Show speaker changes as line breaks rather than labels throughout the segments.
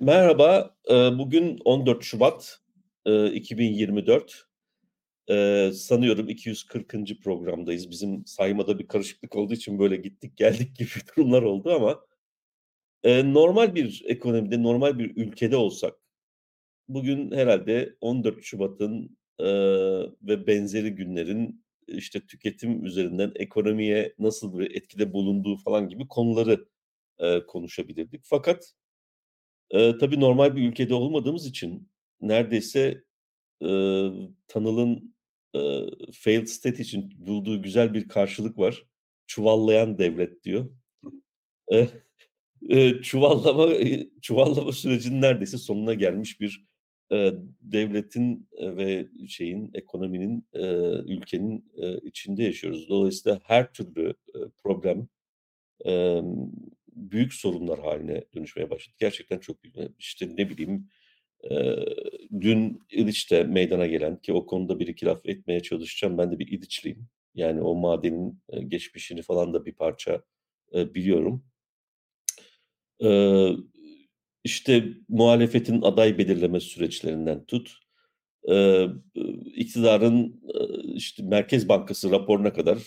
Merhaba, bugün 14 Şubat 2024. Sanıyorum 240. programdayız. Bizim saymada bir karışıklık olduğu için böyle gittik geldik gibi durumlar oldu ama normal bir ekonomide, normal bir ülkede olsak bugün herhalde 14 Şubat'ın ve benzeri günlerin işte tüketim üzerinden ekonomiye nasıl bir etkide bulunduğu falan gibi konuları konuşabilirdik. Fakat Eee, tabii normal bir ülkede olmadığımız için neredeyse, eee, Tanıl'ın, eee, failed state için bulduğu güzel bir karşılık var. "Çuvallayan devlet." diyor. Eee, eee, çuvallama, çuvallama sürecinin neredeyse sonuna gelmiş bir, eee, devletin, ve şeyin, ekonominin, eee, ülkenin, eee, içinde yaşıyoruz. Dolayısıyla her türlü, eee, problem, emm, büyük sorunlar haline dönüşmeye başladı. Gerçekten çok büyük. İşte, ne bileyim, eee, dün İliç'te meydana gelen ki o konuda bir iki laf etmeye çalışacağım. Ben de bir İliçliyim. Yani o madenin, eee, geçmişini falan da bir parça, eee, biliyorum. Eee, işte, muhalefetin aday belirleme süreçlerinden tut, ııı, iktidarın, ııı, işte, Merkez Bankası raporuna kadar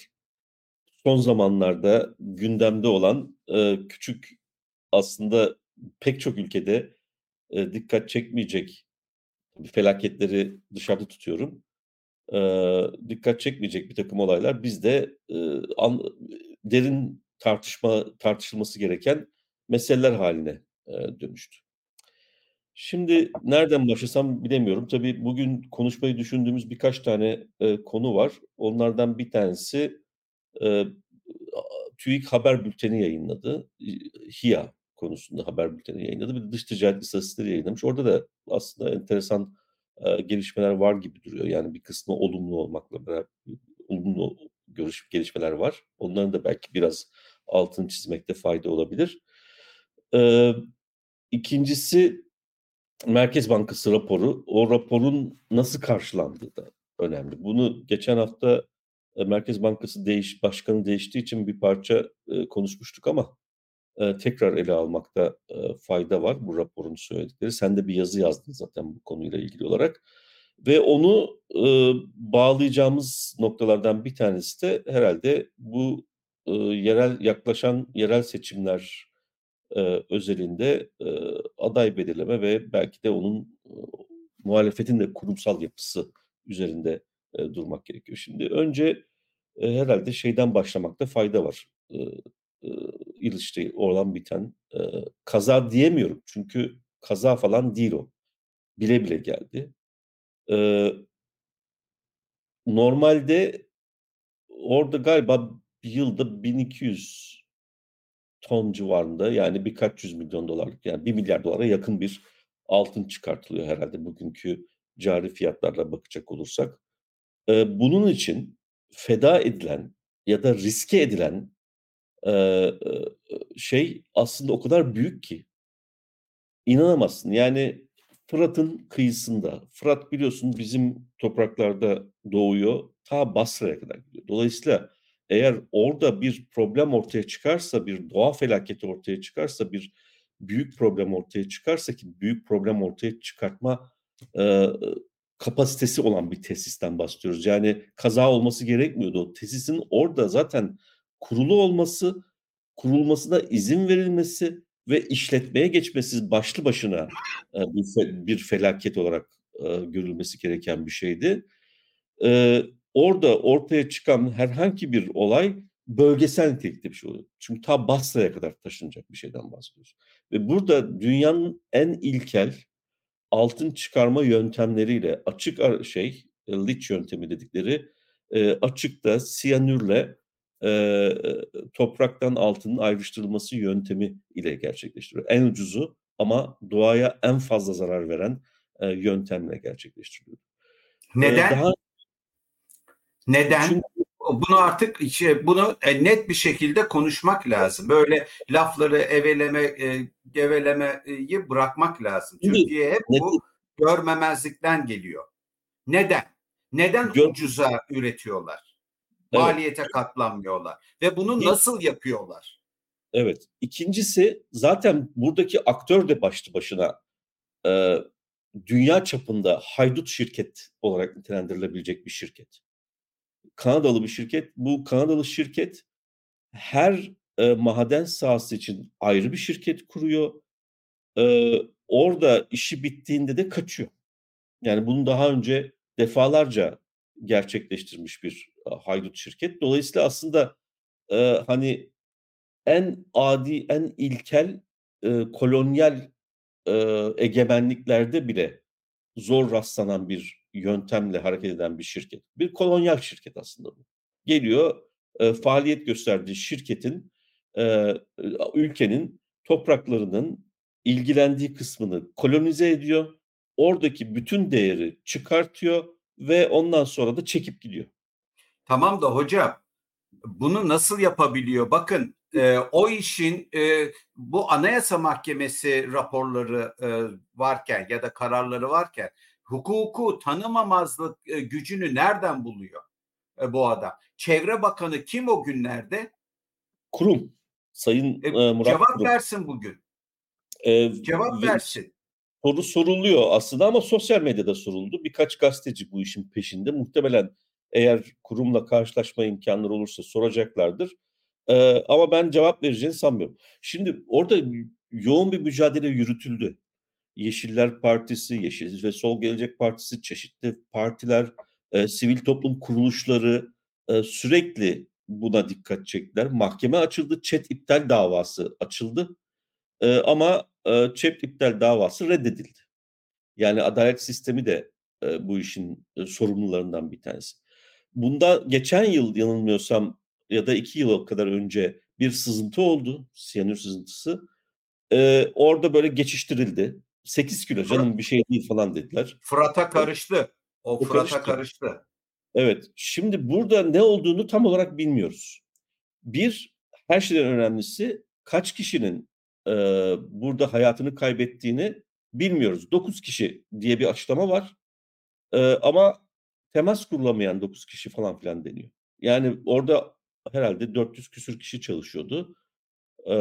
son zamanlarda gündemde olan, eee, küçük aslında pek çok ülkede, eee, dikkat çekmeyecek, felaketleri dışarıda tutuyorum. Eee, dikkat çekmeyecek birtakım olaylar bizde, eee, an derin tartışma tartışılması gereken meseleler hâline, eee, dönüştü. Şimdi nereden başlasam bilemiyorum. Tabii bugün konuşmayı düşündüğümüz birkaç tane, eee, konu var. Onlardan bir tanesi, a TÜİK haber bülteni yayınladı. HİA konusunda haber bülteni yayınladı. Bir de dış ticaret istatistikleri yayınlamış. Orada da aslında enteresan, eee, gelişmeler var gibi duruyor. Yani bir kısmı olumlu olmakla bera olumlu görüş gelişmeler var. Onların da belki biraz altını çizmekte fayda olabilir. Eee, 2'ncisi Merkez Bankası raporu. O raporun nasıl karşılandığı da önemli. Bunu geçen hafta, eee, Merkez Bankası değiş başkanı değiştiği için bir parça, eee, konuşmuştuk ama, eee, tekrar ele almakta, eee, fayda var bu raporun söyledikleri. Sen de bir yazı yazdın zaten bu konuyla ilgili olarak ve onu, ııı, bağlayacağımız noktalardan bir tanesi de herhâlde bu, ııı, yerel yaklaşan yerel seçimler, eee, özelinde, eee, aday belirleme ve belki de onun, ııı, muhalefetin de kurumsal yapısı üzerinde, eee, durmak gerekiyor. Şimdi önce, eee, herhâlde şeyden başlamakta fayda var. Iıı, ııı, İliç'te olan biten, eee, kaza diyemiyorum çünkü kaza falan değil o. Bile bile geldi. Eee normalde orada galiba yılda 1.200 ton civarında yani birkaç yüz milyon dolarlık yani $1.000.000.000'a yakın bir altın çıkartılıyor herhâlde bugünkü cari fiyatlarla bakacak olursak. Eee, bunun için feda edilen ya da riske edilen, ııı, şey aslında o kadar büyük ki İnanamazsın. Yani Fırat'ın kıyısında. Fırat biliyorsun bizim topraklarda doğuyor, ta Basra'ya kadar gidiyor. Dolayısıyla eğer orada bir problem ortaya çıkarsa, bir doğa felaketi ortaya çıkarsa, bir büyük problem ortaya çıkarsa ki büyük problem ortaya çıkartma, eee, kapasitesi olan bir tesisten bahsediyoruz. Yani kaza olması gerekmiyordu. O tesisin orada zaten kurulu olması, kurulmasına izin verilmesi ve işletmeye geçmesi başlı başına, eee, bir fe bir felaket olarak, eee, görülmesi gereken bir şeydi. Eee, orada ortaya çıkan herhangi bir olay bölgesel nitelikte bir şey oluyor. Çünkü ta Basra'ya kadar taşınacak bir şeyden bahsediyoruz ve burada dünyanın en ilkel altın çıkarma yöntemleriyle açık şey, leach yöntemi dedikleri, eee, açıkta siyanürle, eee, topraktan altının ayrıştırılması yöntemi ile gerçekleştiriliyor. En ucuzu ama doğaya en fazla zarar veren, eee, yöntemle gerçekleştiriliyor. Eee,
Neden?
daha
Neden?
Çünkü
Bunu artık şey, bunu, eee, net bir şekilde konuşmak lazım. Böyle lafları eveleme, eee, gevelemeyi bırakmak lazım. Türkiye hep bu görmemezlikten geliyor. Neden? Neden
Gör
ucuza üretiyorlar?
Evet.
Maliyete katlanmıyorlar ve bunu nasıl yapıyorlar?
Evet. İkincisi zaten buradaki aktör de başlı başına e, dünya çapında haydut şirket olarak nitelendirilebilecek bir şirket. Kanadalı bir şirket. Bu Kanadalı şirket her e, maden sahası için ayrı bir şirket kuruyor. E, orada işi bittiğinde de kaçıyor. Yani bunu daha önce defalarca gerçekleştirmiş bir e, haydut şirket. Dolayısıyla aslında e, hani en adi, en ilkel e, kolonyal e, egemenliklerde bile zor rastlanan bir yöntemle hareket eden bir şirket. Bir kolonyal şirket aslında bu. Geliyor e, faaliyet gösterdiği şirketin e, ülkenin topraklarının ilgilendiği kısmını kolonize ediyor. Oradaki bütün değeri çıkartıyor ve ondan sonra da çekip gidiyor.
Tamam da hocam bunu nasıl yapabiliyor? Bakın e, o işin e, bu Anayasa Mahkemesi raporları e, varken ya da kararları varken hukuku tanımamazlık e, gücünü nereden buluyor e, bu adam? Çevre Bakanı kim o günlerde?
Kurum. Sayın
e,
e, Murat
Cevap
Kurum.
versin bugün.
E,
Cevap
ve-
versin.
soru soruluyor aslında ama sosyal medyada soruldu. Birkaç gazeteci bu işin peşinde. Muhtemelen eğer kurumla karşılaşma imkanları olursa soracaklardır. Ee, ama ben cevap vereceğini sanmıyorum. Şimdi orada yoğun bir mücadele yürütüldü. Yeşiller Partisi, Yeşil ve Sol Gelecek Partisi, çeşitli partiler, e, sivil toplum kuruluşları e, sürekli buna dikkat çektiler. Mahkeme açıldı, çet iptal davası açıldı. E, ama e, çet iptal davası reddedildi. Yani adalet sistemi de e, bu işin e, sorumlularından bir tanesi. Bunda geçen yıl yanılmıyorsam ya da iki yıl kadar önce bir sızıntı oldu, siyanür sızıntısı. E, orada böyle geçiştirildi. 8 kilo canım bir şey değil falan dediler.
Fırat'a karıştı. O
O
Fırat'a
karıştı.
karıştı.
Evet, şimdi burada ne olduğunu tam olarak bilmiyoruz. Bir, her şeyden önemlisi kaç kişinin e, burada hayatını kaybettiğini bilmiyoruz. 9 kişi diye bir açıklama var. E, ama temas kurulamayan 9 kişi falan filan deniyor. Yani orada herhalde 400 küsür kişi çalışıyordu. E,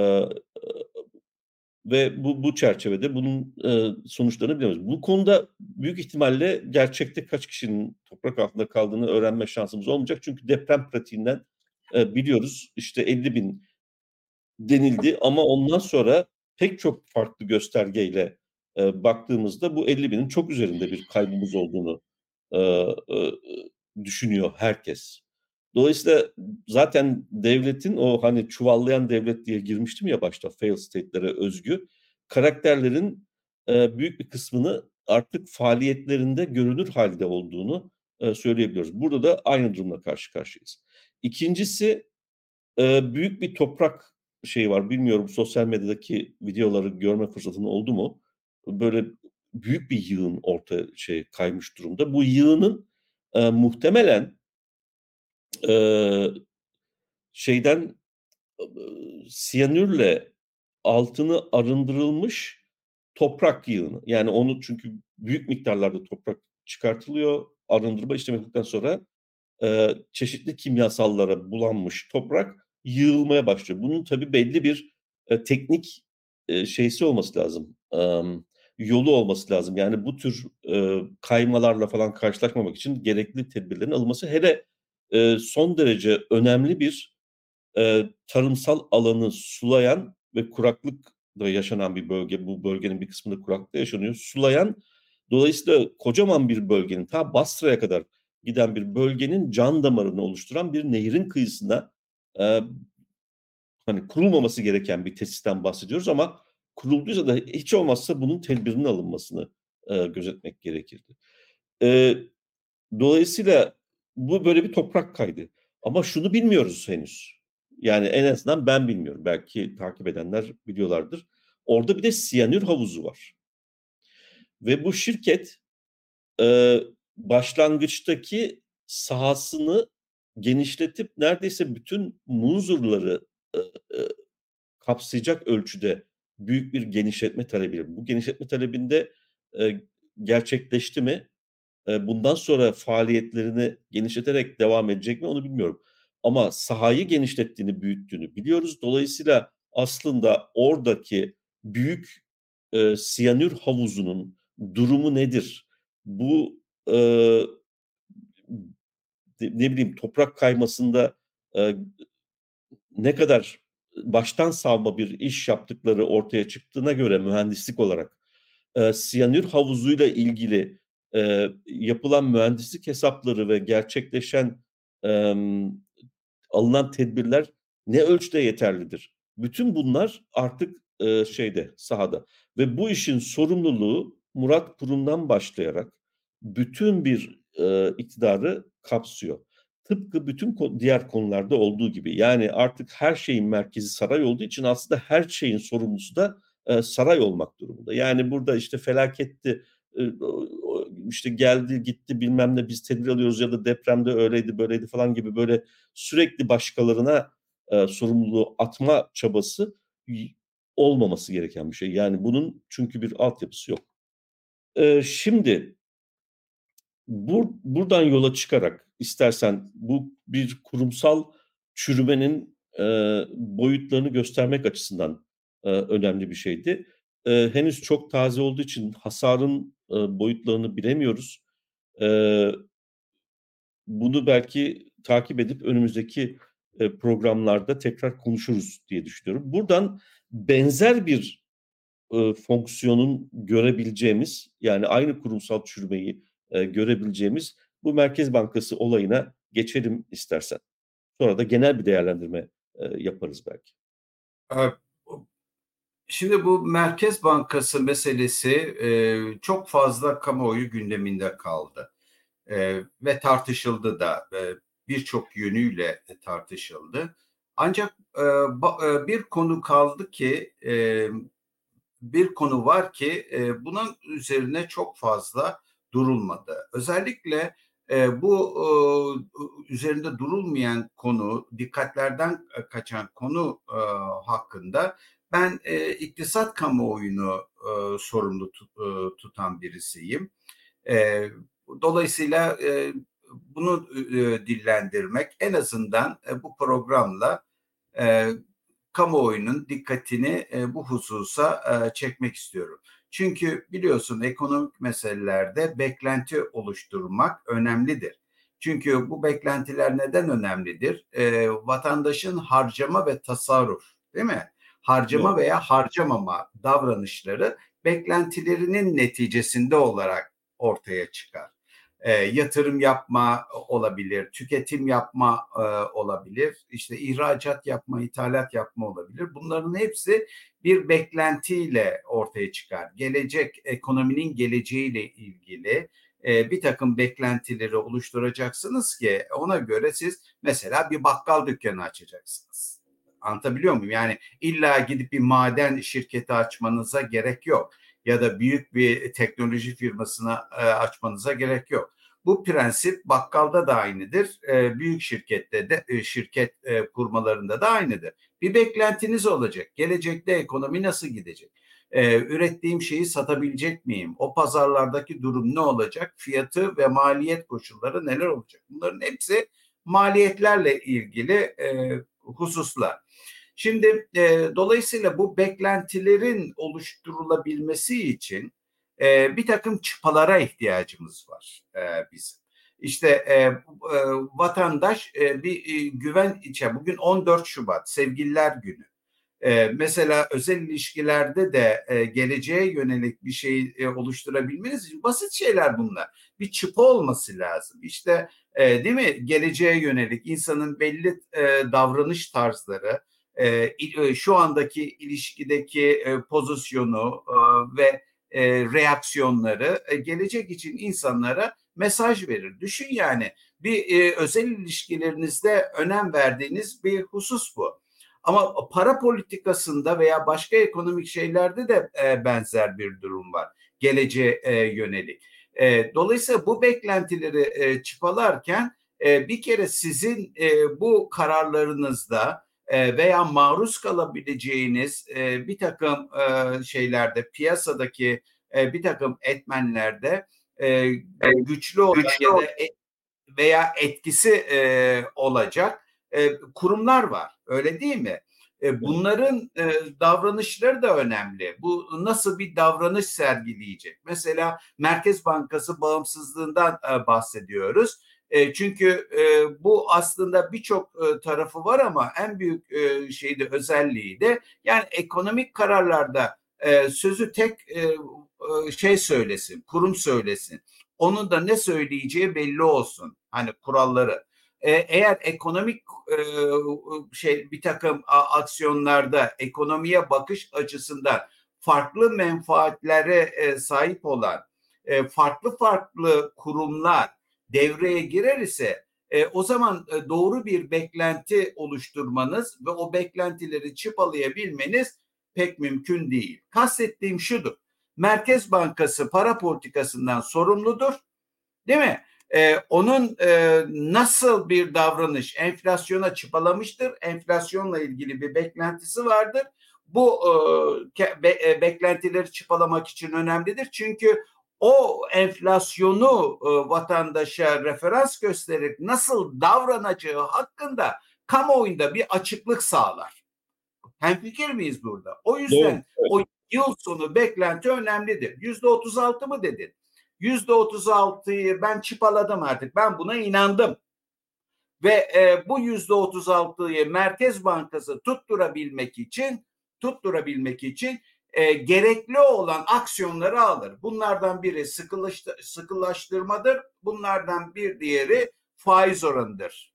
ve bu, bu çerçevede bunun e, sonuçlarını bilemiyoruz. Bu konuda büyük ihtimalle gerçekte kaç kişinin toprak altında kaldığını öğrenme şansımız olmayacak. Çünkü deprem pratiğinden e, biliyoruz işte 50 bin denildi ama ondan sonra pek çok farklı göstergeyle e, baktığımızda bu 50 binin çok üzerinde bir kaybımız olduğunu e, e, düşünüyor herkes. Dolayısıyla zaten devletin o hani çuvallayan devlet diye girmiştim ya başta fail state'lere özgü karakterlerin e, büyük bir kısmını artık faaliyetlerinde görünür halde olduğunu e, söyleyebiliyoruz. Burada da aynı durumla karşı karşıyayız. İkincisi e, büyük bir toprak şeyi var. Bilmiyorum sosyal medyadaki videoları görme fırsatın oldu mu? Böyle büyük bir yığın ortaya şey kaymış durumda. Bu yığının e, muhtemelen e, şeyden e, siyanürle altını arındırılmış toprak yığını. Yani onu çünkü büyük miktarlarda toprak çıkartılıyor. Arındırma işlemi yapıldıktan sonra e, çeşitli kimyasallara bulanmış toprak yığılmaya başlıyor. Bunun tabii belli bir e, teknik e, şeysi olması lazım. E, yolu olması lazım. Yani bu tür e, kaymalarla falan karşılaşmamak için gerekli tedbirlerin alınması. Hele e, son derece önemli bir e, tarımsal alanı sulayan ve kuraklık da yaşanan bir bölge. Bu bölgenin bir kısmında kuraklık yaşanıyor. Sulayan dolayısıyla kocaman bir bölgenin ta Basra'ya kadar giden bir bölgenin can damarını oluşturan bir nehrin kıyısında e, hani kurulmaması gereken bir tesisten bahsediyoruz ama kurulduysa da hiç olmazsa bunun tedbirinin alınmasını e, gözetmek gerekirdi. E, dolayısıyla bu böyle bir toprak kaydı. Ama şunu bilmiyoruz henüz. Yani en azından ben bilmiyorum. Belki takip edenler biliyorlardır. Orada bir de siyanür havuzu var. Ve bu şirket e, başlangıçtaki sahasını genişletip neredeyse bütün munzurları e, e, kapsayacak ölçüde büyük bir genişletme talebi. Bu genişletme talebinde e, gerçekleşti mi? Bundan sonra faaliyetlerini genişleterek devam edecek mi onu bilmiyorum. Ama sahayı genişlettiğini, büyüttüğünü biliyoruz. Dolayısıyla aslında oradaki büyük e, siyanür havuzunun durumu nedir? Bu e, ne bileyim toprak kaymasında e, ne kadar baştan savma bir iş yaptıkları ortaya çıktığına göre mühendislik olarak e, siyanür havuzuyla ilgili e, yapılan mühendislik hesapları ve gerçekleşen e, alınan tedbirler ne ölçüde yeterlidir? Bütün bunlar artık e, şeyde sahada ve bu işin sorumluluğu Murat Kurum'dan başlayarak bütün bir e, iktidarı kapsıyor. Tıpkı bütün diğer konularda olduğu gibi. Yani artık her şeyin merkezi saray olduğu için aslında her şeyin sorumlusu da e, saray olmak durumunda. Yani burada işte felaketti, işte geldi gitti bilmem ne biz tedbir alıyoruz ya da depremde öyleydi böyleydi falan gibi böyle sürekli başkalarına e, sorumluluğu atma çabası olmaması gereken bir şey. Yani bunun çünkü bir altyapısı yok. E, şimdi bur, buradan yola çıkarak istersen bu bir kurumsal çürümenin e, boyutlarını göstermek açısından e, önemli bir şeydi. E, henüz çok taze olduğu için hasarın e, boyutlarını bilemiyoruz. E, bunu belki takip edip önümüzdeki e, programlarda tekrar konuşuruz diye düşünüyorum. Buradan benzer bir e, fonksiyonun görebileceğimiz yani aynı kurumsal çürümeyi e, görebileceğimiz bu Merkez Bankası olayına geçelim istersen. Sonra da genel bir değerlendirme e, yaparız belki.
Şimdi bu Merkez Bankası meselesi e, çok fazla kamuoyu gündeminde kaldı e, ve tartışıldı da e, birçok yönüyle tartışıldı. Ancak e, ba, e, bir konu kaldı ki e, bir konu var ki e, bunun üzerine çok fazla durulmadı. Özellikle e, bu e, üzerinde durulmayan konu, dikkatlerden kaçan konu e, hakkında ben e, iktisat kamuoyunu e, sorumlu tut, e, tutan birisiyim. E, dolayısıyla e, bunu e, dillendirmek en azından e, bu programla e, kamuoyunun dikkatini e, bu hususa e, çekmek istiyorum. Çünkü biliyorsun ekonomik meselelerde beklenti oluşturmak önemlidir. Çünkü bu beklentiler neden önemlidir? E, vatandaşın harcama ve tasarruf değil mi? Harcama veya harcamama davranışları beklentilerinin neticesinde olarak ortaya çıkar e, yatırım yapma olabilir, tüketim yapma e, olabilir, işte ihracat yapma, ithalat yapma olabilir. Bunların hepsi bir beklentiyle ortaya çıkar. Gelecek, ekonominin geleceğiyle ilgili e, bir takım beklentileri oluşturacaksınız ki ona göre siz mesela bir bakkal dükkanı açacaksınız. Anlatabiliyor muyum? Yani illa gidip bir maden şirketi açmanıza gerek yok ya da büyük bir teknoloji firmasına e, açmanıza gerek yok. Bu prensip bakkalda da aynıdır. E, büyük şirkette de e, şirket e, kurmalarında da aynıdır. Bir beklentiniz olacak. Gelecekte ekonomi nasıl gidecek? E, ürettiğim şeyi satabilecek miyim? O pazarlardaki durum ne olacak? Fiyatı ve maliyet koşulları neler olacak? Bunların hepsi maliyetlerle ilgili e, hususlar. Şimdi e, dolayısıyla bu beklentilerin oluşturulabilmesi için e, bir takım çıpalara ihtiyacımız var e, bizim. İşte e, e, vatandaş e, bir e, güven içe bugün 14 Şubat Sevgililer Günü. E, mesela özel ilişkilerde de e, geleceğe yönelik bir şey e, oluşturabilmeniz için basit şeyler bunlar. Bir çıpa olması lazım. İşte e, değil mi? Geleceğe yönelik insanın belli e, davranış tarzları, e, şu andaki ilişkideki e, pozisyonu e, ve e, reaksiyonları e, gelecek için insanlara mesaj verir. Düşün yani bir e, özel ilişkilerinizde önem verdiğiniz bir husus bu. Ama para politikasında veya başka ekonomik şeylerde de e, benzer bir durum var. Geleceğe e, yönelik. E, dolayısıyla bu beklentileri e, çıpalarken e, bir kere sizin e, bu kararlarınızda e, veya maruz kalabileceğiniz e, bir takım e, şeylerde piyasadaki bir takım etmenlerde güçlü olan güçlü ya da veya etkisi olacak kurumlar var. Öyle değil mi? E, bunların e, davranışları da önemli. Bu nasıl bir davranış sergileyecek? Mesela Merkez Bankası bağımsızlığından e, bahsediyoruz. E, çünkü e, bu aslında birçok e, tarafı var ama en büyük e, şeyde özelliği de yani ekonomik kararlarda e, sözü tek e, e, şey söylesin, kurum söylesin. Onun da ne söyleyeceği belli olsun. Hani kuralları. E, eğer ekonomik e, şey bir takım aksiyonlarda ekonomiye bakış açısından farklı menfaatlere e, sahip olan farklı farklı kurumlar devreye girer ise o zaman doğru bir beklenti oluşturmanız ve o beklentileri çıpalayabilmeniz pek mümkün değil. Kastettiğim şudur. Merkez Bankası para politikasından sorumludur. Değil mi? Ee, onun e, nasıl bir davranış enflasyona çıpalamıştır? Enflasyonla ilgili bir beklentisi vardır. Bu e, be, e, beklentileri çıpalamak için önemlidir. Çünkü o enflasyonu e, vatandaşa referans göstererek nasıl davranacağı hakkında kamuoyunda bir açıklık sağlar. Hem fikir miyiz burada? O yüzden evet. o yıl sonu beklenti önemlidir. Yüzde otuz altı mı dedin? Yüzde otuz altıyı ben çıpaladım artık. Ben buna inandım. Ve e, bu yüzde otuz altıyı Merkez Bankası tutturabilmek için tutturabilmek için e, gerekli olan aksiyonları alır. Bunlardan biri sıkılaştırmadır. Bunlardan bir diğeri faiz oranıdır.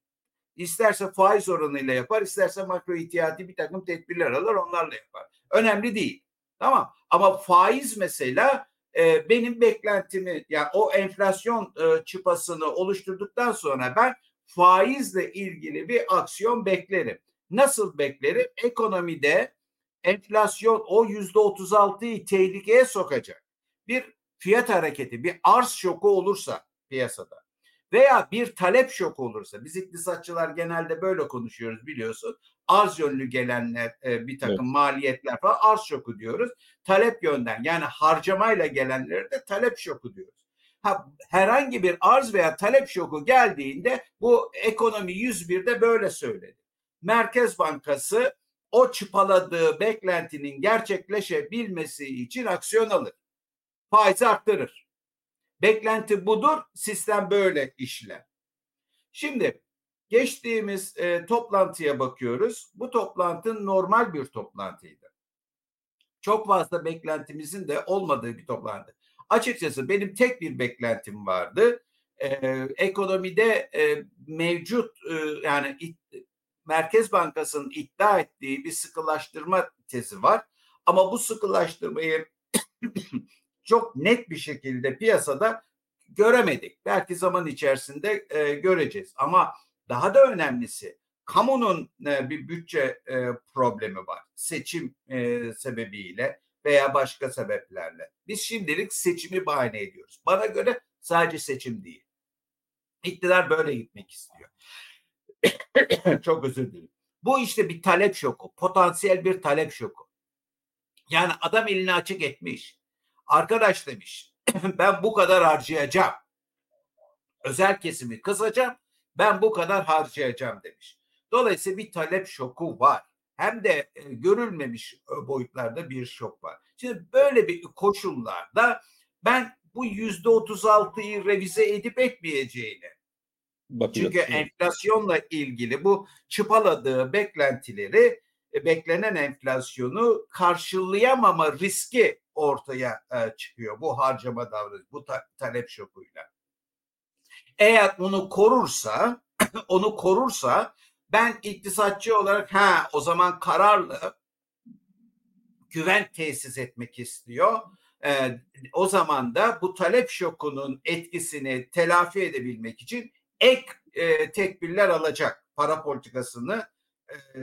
İsterse faiz oranıyla yapar, isterse makro ihtiyati bir takım tedbirler alır, onlarla yapar. Önemli değil. Tamam. Ama faiz mesela e, benim beklentimi, yani o enflasyon e, çıpasını oluşturduktan sonra ben faizle ilgili bir aksiyon beklerim. Nasıl beklerim? Ekonomide enflasyon o yüzde otuz altıyı tehlikeye sokacak. Bir fiyat hareketi, bir arz şoku olursa piyasada veya bir talep şoku olursa biz iktisatçılar genelde böyle konuşuyoruz biliyorsun. Arz yönlü gelenler e, bir takım evet. maliyetler falan arz şoku diyoruz. Talep yönden yani harcamayla gelenleri de talep şoku diyoruz. Ha, herhangi bir arz veya talep şoku geldiğinde bu ekonomi 101'de böyle söyledi. Merkez Bankası o çıpaladığı beklentinin gerçekleşebilmesi için aksiyon alır. Faizi arttırır. Beklenti budur, sistem böyle işler. Şimdi geçtiğimiz e, toplantıya bakıyoruz. Bu toplantı normal bir toplantıydı. Çok fazla beklentimizin de olmadığı bir toplantı. Açıkçası benim tek bir beklentim vardı. E, ekonomide e, mevcut e, yani Merkez Bankası'nın iddia ettiği bir sıkılaştırma tezi var. Ama bu sıkılaştırmayı çok net bir şekilde piyasada göremedik. Belki zaman içerisinde e, göreceğiz. Ama daha da önemlisi kamunun e, bir bütçe e, problemi var. Seçim e, sebebiyle veya başka sebeplerle. Biz şimdilik seçimi bahane ediyoruz. Bana göre sadece seçim değil. İktidar böyle gitmek istiyor. Çok özür dilerim. Bu işte bir talep şoku. Potansiyel bir talep şoku. Yani adam elini açık etmiş. Arkadaş demiş ben bu kadar harcayacağım. Özel kesimi kısacağım. Ben bu kadar harcayacağım demiş. Dolayısıyla bir talep şoku var. Hem de e, görülmemiş e, boyutlarda bir şok var. Şimdi böyle bir koşullarda ben bu yüzde otuz altıyı revize edip etmeyeceğini Bakacağız. Çünkü enflasyonla ilgili bu çıpaladığı beklentileri beklenen enflasyonu karşılayamama riski ortaya e, çıkıyor bu harcama davranışı, bu ta- talep şokuyla. Eğer onu korursa, onu korursa ben iktisatçı olarak ha o zaman kararlı güven tesis etmek istiyor. Ee, o zaman da bu talep şokunun etkisini telafi edebilmek için ek e, tedbirler alacak. Para politikasını e,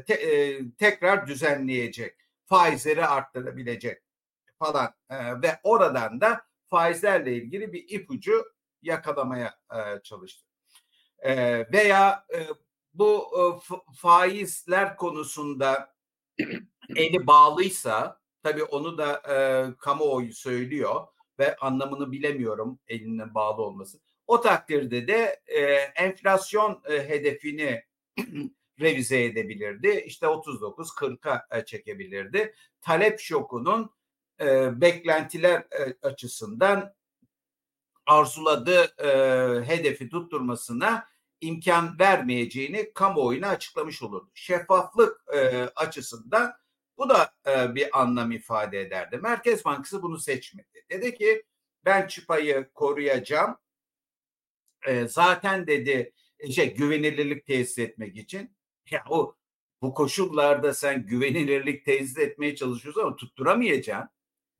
te, e, tekrar düzenleyecek. Faizleri arttırabilecek falan e, ve oradan da faizlerle ilgili bir ipucu yakalamaya e, çalıştı. E, veya e, bu e, faizler konusunda eli bağlıysa tabii onu da e, kamuoyu söylüyor ve anlamını bilemiyorum elinin bağlı olması. O takdirde de e, enflasyon e, hedefini revize edebilirdi. İşte 39 40'a çekebilirdi. Talep şokunun e, beklentiler e, açısından arzuladığı e, hedefi tutturmasına imkan vermeyeceğini kamuoyuna açıklamış olurdu. Şeffaflık e, açısından bu da e, bir anlam ifade ederdi. Merkez Bankası bunu seçmedi. Dedi ki ben çıpayı koruyacağım. E, zaten dedi şey güvenilirlik tesis etmek için. Ya o bu koşullarda sen güvenilirlik tesis etmeye çalışıyorsun ama tutturamayacaksın.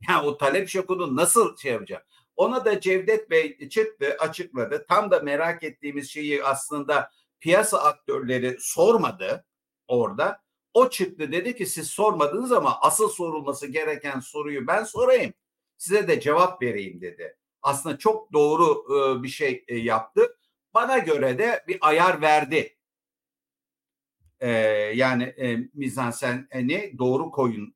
Ya o talep şokunu nasıl şey yapacaksın? Ona da Cevdet Bey çıktı açıkladı. Tam da merak ettiğimiz şeyi aslında piyasa aktörleri sormadı orada. O çıktı dedi ki siz sormadınız ama asıl sorulması gereken soruyu ben sorayım. Size de cevap vereyim dedi. Aslında çok doğru bir şey yaptı. Bana göre de bir ayar verdi. Yani mizansenini doğru koyun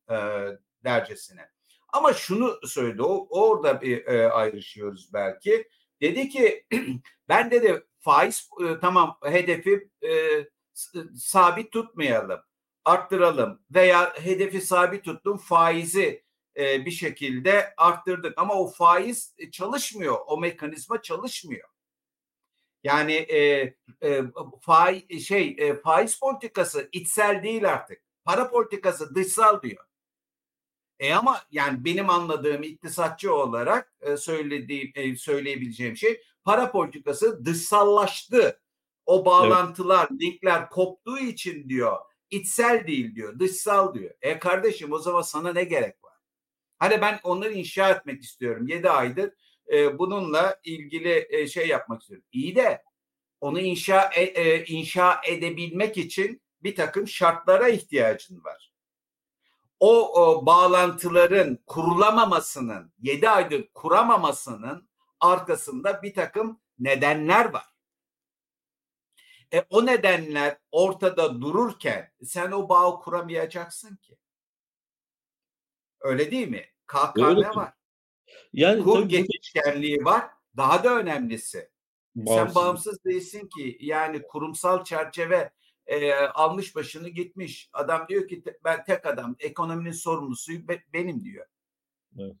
dercesine. Ama şunu söyledi. O, orada bir e, ayrışıyoruz belki. Dedi ki ben dedi faiz e, tamam hedefi e, sabit tutmayalım. Arttıralım veya hedefi sabit tuttum faizi e, bir şekilde arttırdık ama o faiz çalışmıyor. O mekanizma çalışmıyor. Yani e, e, faiz şey e, faiz politikası içsel değil artık. Para politikası dışsal diyor. E ama yani benim anladığım iktisatçı olarak e, söylediğim e, söyleyebileceğim şey para politikası dışsallaştı. O bağlantılar, evet. linkler koptuğu için diyor. içsel değil diyor, dışsal diyor. E kardeşim o zaman sana ne gerek var? Hani ben onları inşa etmek istiyorum. 7 aydır e, bununla ilgili e, şey yapmak istiyorum. İyi de onu inşa e, e, inşa edebilmek için bir takım şartlara ihtiyacın var o, o bağlantıların kurulamamasının, yedi aydır kuramamasının arkasında bir takım nedenler var. E, o nedenler ortada dururken sen o bağı kuramayacaksın ki. Öyle değil mi? KKM Öyle var. Yani Kur geçişkenliği var. Daha da önemlisi. Bağımsız. Sen bağımsız değilsin ki. Yani kurumsal çerçeve e, almış başını gitmiş. Adam diyor ki ben tek adam ekonominin sorumlusu be, benim diyor. Evet.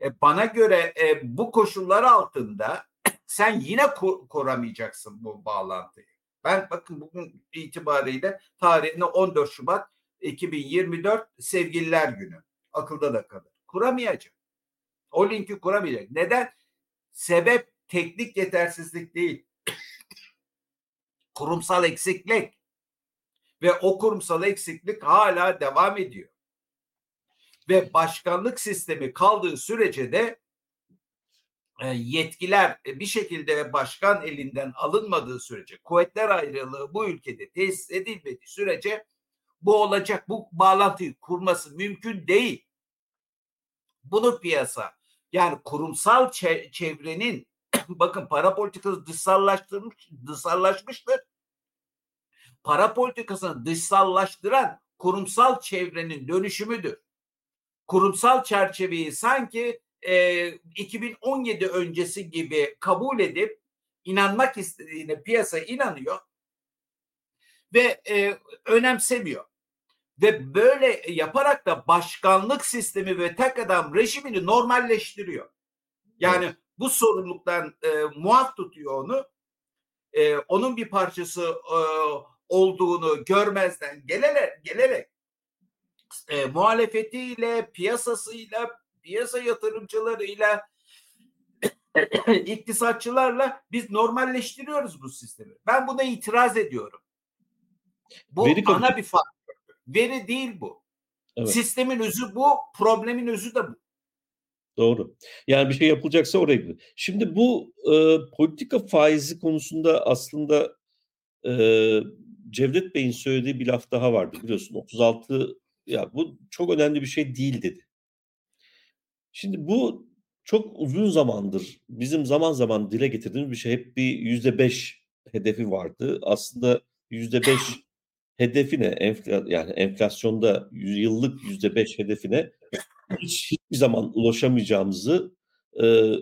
E, bana göre e, bu koşullar altında sen yine ko- koramayacaksın bu bağlantıyı. Ben bakın bugün itibariyle tarihine 14 Şubat 2024 sevgililer günü. Akılda da kalır. Kuramayacak. O linki kuramayacak. Neden? Sebep teknik yetersizlik değil kurumsal eksiklik ve o kurumsal eksiklik hala devam ediyor. Ve başkanlık sistemi kaldığı sürece de e, yetkiler bir şekilde başkan elinden alınmadığı sürece, kuvvetler ayrılığı bu ülkede tesis edilmediği sürece bu olacak. Bu bağlantıyı kurması mümkün değil. Bunu piyasa yani kurumsal çevrenin bakın para politikası dışsallaştırmış, dışsallaşmıştır. Para politikasını dışsallaştıran kurumsal çevrenin dönüşümüdür. Kurumsal çerçeveyi sanki e, 2017 öncesi gibi kabul edip inanmak istediğine piyasa inanıyor ve e, önemsemiyor. Ve böyle yaparak da başkanlık sistemi ve tek adam rejimini normalleştiriyor. Yani evet bu sorumluluktan e, muaf tutuyor onu. E, onun bir parçası e, olduğunu görmezden gelerek, gelerek e, muhalefetiyle, piyasasıyla, piyasa yatırımcılarıyla, iktisatçılarla biz normalleştiriyoruz bu sistemi. Ben buna itiraz ediyorum. Bu Veri ana bir fark. Veri değil bu. Evet. Sistemin özü bu, problemin özü de bu.
Doğru. Yani bir şey yapılacaksa oraya gidiyor. Şimdi bu e, politika faizi konusunda aslında e, Cevdet Bey'in söylediği bir laf daha vardı biliyorsun. 36 ya bu çok önemli bir şey değil dedi. Şimdi bu çok uzun zamandır bizim zaman zaman dile getirdiğimiz bir şey. Hep bir yüzde beş hedefi vardı. Aslında yüzde beş hedefine enfla, yani enflasyonda yıllık yüzde beş hedefine hiç hiçbir zaman ulaşamayacağımızı e,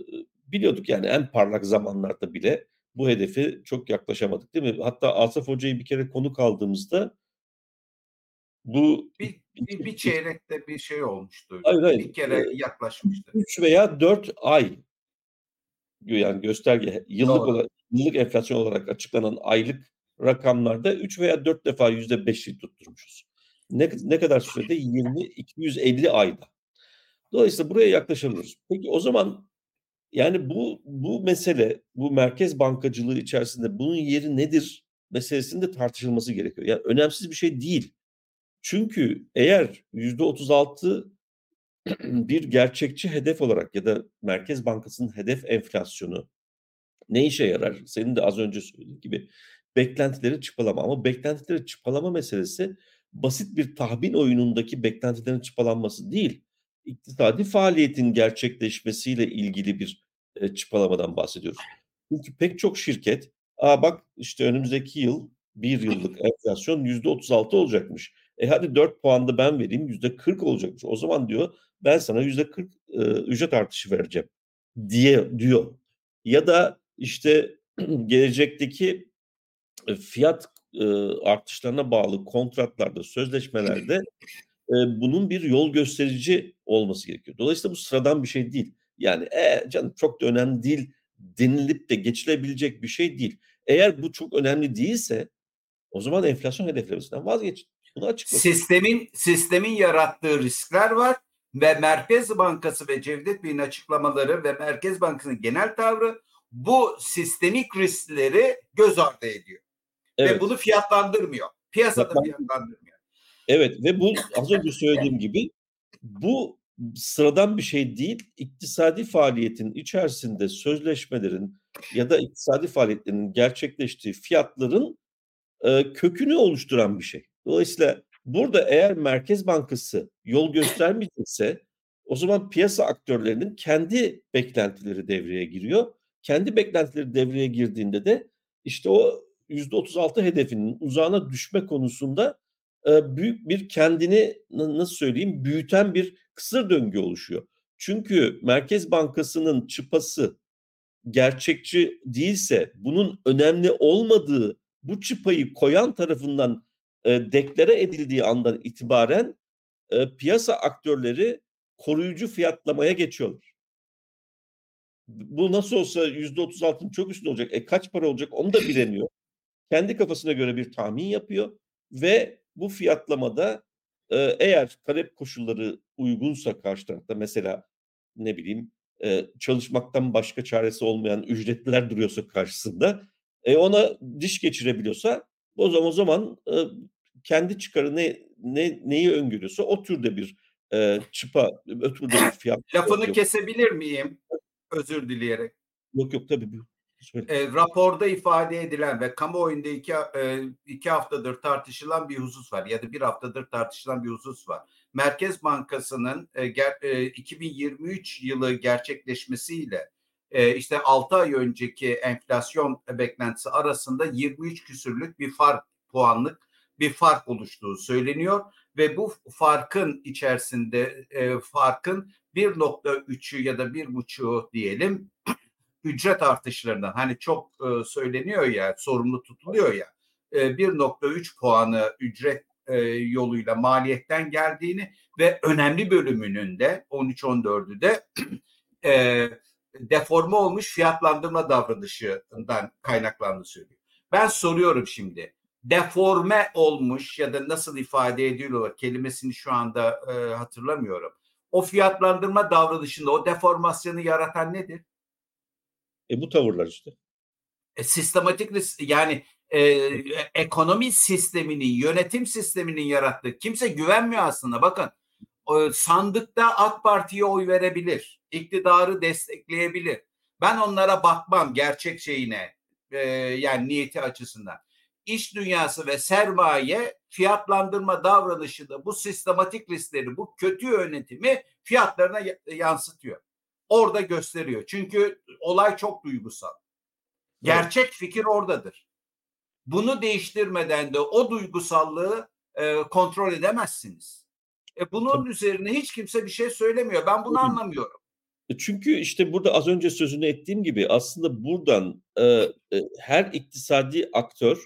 biliyorduk yani en parlak zamanlarda bile bu hedefe çok yaklaşamadık değil mi? Hatta Asaf Hoca'yı bir kere konuk aldığımızda bu
bir, bir, bir çeyrekte bir şey olmuştu.
Hayır, hayır.
Bir kere ee, yaklaşmıştı.
3 veya 4 ay yani gösterge yıllık olarak yıllık enflasyon olarak açıklanan aylık rakamlarda 3 veya 4 defa %5'i tutturmuşuz. Ne, ne kadar sürede? 20 250 ayda. Dolayısıyla buraya yaklaşamıyoruz. Peki o zaman yani bu bu mesele, bu merkez bankacılığı içerisinde bunun yeri nedir meselesinde tartışılması gerekiyor. Yani önemsiz bir şey değil. Çünkü eğer yüzde 36 bir gerçekçi hedef olarak ya da Merkez Bankası'nın hedef enflasyonu ne işe yarar? Senin de az önce söylediğin gibi beklentileri çıpalama ama beklentileri çıpalama meselesi basit bir tahmin oyunundaki beklentilerin çıpalanması değil. İktisadi faaliyetin gerçekleşmesiyle ilgili bir e, çıpalamadan bahsediyoruz. Çünkü pek çok şirket, aa bak işte önümüzdeki yıl bir yıllık enflasyon yüzde 36 olacakmış. E hadi 4 puan da ben vereyim yüzde 40 olacakmış. O zaman diyor ben sana yüzde 40 e, ücret artışı vereceğim diye diyor. Ya da işte gelecekteki fiyat e, artışlarına bağlı kontratlarda, sözleşmelerde e, bunun bir yol gösterici olması gerekiyor. Dolayısıyla bu sıradan bir şey değil. Yani e, canım çok da önemli değil denilip de geçilebilecek bir şey değil. Eğer bu çok önemli değilse o zaman enflasyon hedeflemesinden vazgeçin. Bunu açıklasın.
Sistemin sistemin yarattığı riskler var ve Merkez Bankası ve Cevdet Bey'in açıklamaları ve Merkez Bankası'nın genel tavrı bu sistemik riskleri göz ardı ediyor. Evet. Ve bunu fiyatlandırmıyor. Piyasada Fiyatlan... fiyatlandırmıyor.
Evet ve bu az önce söylediğim gibi bu sıradan bir şey değil. İktisadi faaliyetin içerisinde sözleşmelerin ya da iktisadi faaliyetlerin gerçekleştiği fiyatların e, kökünü oluşturan bir şey. Dolayısıyla burada eğer Merkez Bankası yol göstermeyecekse o zaman piyasa aktörlerinin kendi beklentileri devreye giriyor. Kendi beklentileri devreye girdiğinde de işte o %36 hedefinin uzağına düşme konusunda e, büyük bir kendini nasıl söyleyeyim büyüten bir kısır döngü oluşuyor. Çünkü Merkez Bankası'nın çıpası gerçekçi değilse bunun önemli olmadığı bu çıpayı koyan tarafından e, deklare edildiği andan itibaren e, piyasa aktörleri koruyucu fiyatlamaya geçiyorlar. Bu nasıl olsa yüzde otuz altının çok üstünde olacak. E kaç para olacak onu da bilemiyor. Kendi kafasına göre bir tahmin yapıyor ve bu fiyatlamada e, eğer talep koşulları uygunsa karşı tarafta mesela ne bileyim e, çalışmaktan başka çaresi olmayan ücretliler duruyorsa karşısında e, ona diş geçirebiliyorsa o zaman o zaman e, kendi çıkarı ne, ne neyi öngörüyorsa o türde bir e, çıpa, o türde bir fiyat.
Lafını yok. kesebilir miyim? Özür dileyerek.
Yok yok tabii.
E, raporda ifade edilen ve kamuoyunda iki, e, iki haftadır tartışılan bir husus var ya da bir haftadır tartışılan bir husus var. Merkez Bankası'nın e, ger, e, 2023 yılı gerçekleşmesiyle e, işte 6 ay önceki enflasyon beklentisi arasında 23 küsürlük bir fark puanlık bir fark oluştuğu söyleniyor ve bu farkın içerisinde e, farkın 1.3'ü ya da 1.5'u diyelim ücret artışlarından hani çok e, söyleniyor ya sorumlu tutuluyor ya e, 1.3 puanı ücret e, yoluyla maliyetten geldiğini ve önemli bölümünün de 13-14'ü de e, deforme olmuş fiyatlandırma davranışından kaynaklandığını söylüyor. Ben soruyorum şimdi deforme olmuş ya da nasıl ifade ediliyor kelimesini şu anda e, hatırlamıyorum. O fiyatlandırma davranışında o deformasyonu yaratan nedir?
E bu tavırlar işte.
E, sistematik yani e, ekonomi sisteminin, yönetim sisteminin yarattığı kimse güvenmiyor aslında. Bakın e, sandıkta AK Parti'ye oy verebilir, iktidarı destekleyebilir. Ben onlara bakmam gerçek şeyine, e, yani niyeti açısından iş dünyası ve sermaye fiyatlandırma davranışında bu sistematik riskleri, bu kötü yönetimi fiyatlarına yansıtıyor. Orada gösteriyor. Çünkü olay çok duygusal. Gerçek fikir oradadır. Bunu değiştirmeden de o duygusallığı e, kontrol edemezsiniz. E bunun Tabii. üzerine hiç kimse bir şey söylemiyor. Ben bunu anlamıyorum.
E, çünkü işte burada az önce sözünü ettiğim gibi aslında buradan e, e, her iktisadi aktör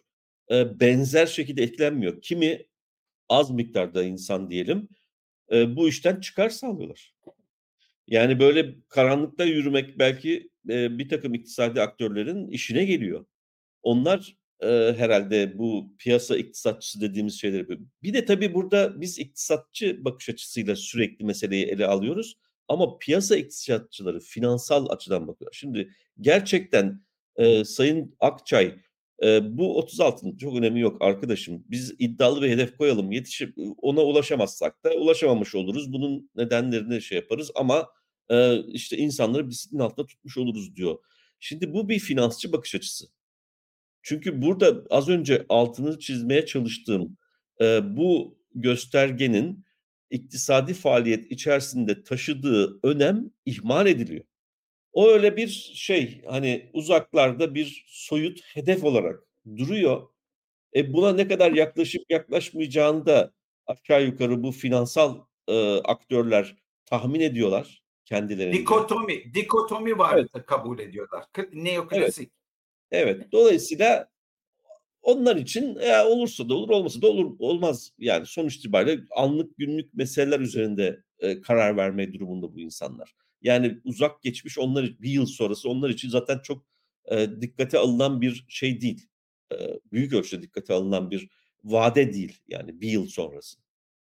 e, benzer şekilde etkilenmiyor. Kimi az miktarda insan diyelim e, bu işten çıkar sağlıyorlar. Yani böyle karanlıkta yürümek belki e, bir takım iktisadi aktörlerin işine geliyor. Onlar e, herhalde bu piyasa iktisatçısı dediğimiz şeyleri yapıyor. Bir de tabii burada biz iktisatçı bakış açısıyla sürekli meseleyi ele alıyoruz. Ama piyasa iktisatçıları finansal açıdan bakıyor. Şimdi gerçekten e, Sayın Akçay e, bu 36'nın çok önemi yok arkadaşım. Biz iddialı bir hedef koyalım. Yetişip ona ulaşamazsak da ulaşamamış oluruz. Bunun nedenlerini şey yaparız ama e, işte insanları bisikletin altında tutmuş oluruz diyor. Şimdi bu bir finansçı bakış açısı. Çünkü burada az önce altını çizmeye çalıştığım e, bu göstergenin iktisadi faaliyet içerisinde taşıdığı önem ihmal ediliyor. O öyle bir şey hani uzaklarda bir soyut hedef olarak duruyor. E buna ne kadar yaklaşıp yaklaşmayacağını da aşağı yukarı bu finansal e, aktörler tahmin ediyorlar kendilerince.
Dikotomi, dikotomi var evet. kabul ediyorlar. Neoklasik.
Evet. evet. Dolayısıyla onlar için e, olursa da olur, olmasa da olur, olmaz. Yani sonuç itibariyle anlık günlük meseleler üzerinde e, karar verme durumunda bu insanlar. Yani uzak geçmiş onlar bir yıl sonrası onlar için zaten çok e, dikkate alınan bir şey değil. E, büyük ölçüde dikkate alınan bir vade değil yani bir yıl sonrası.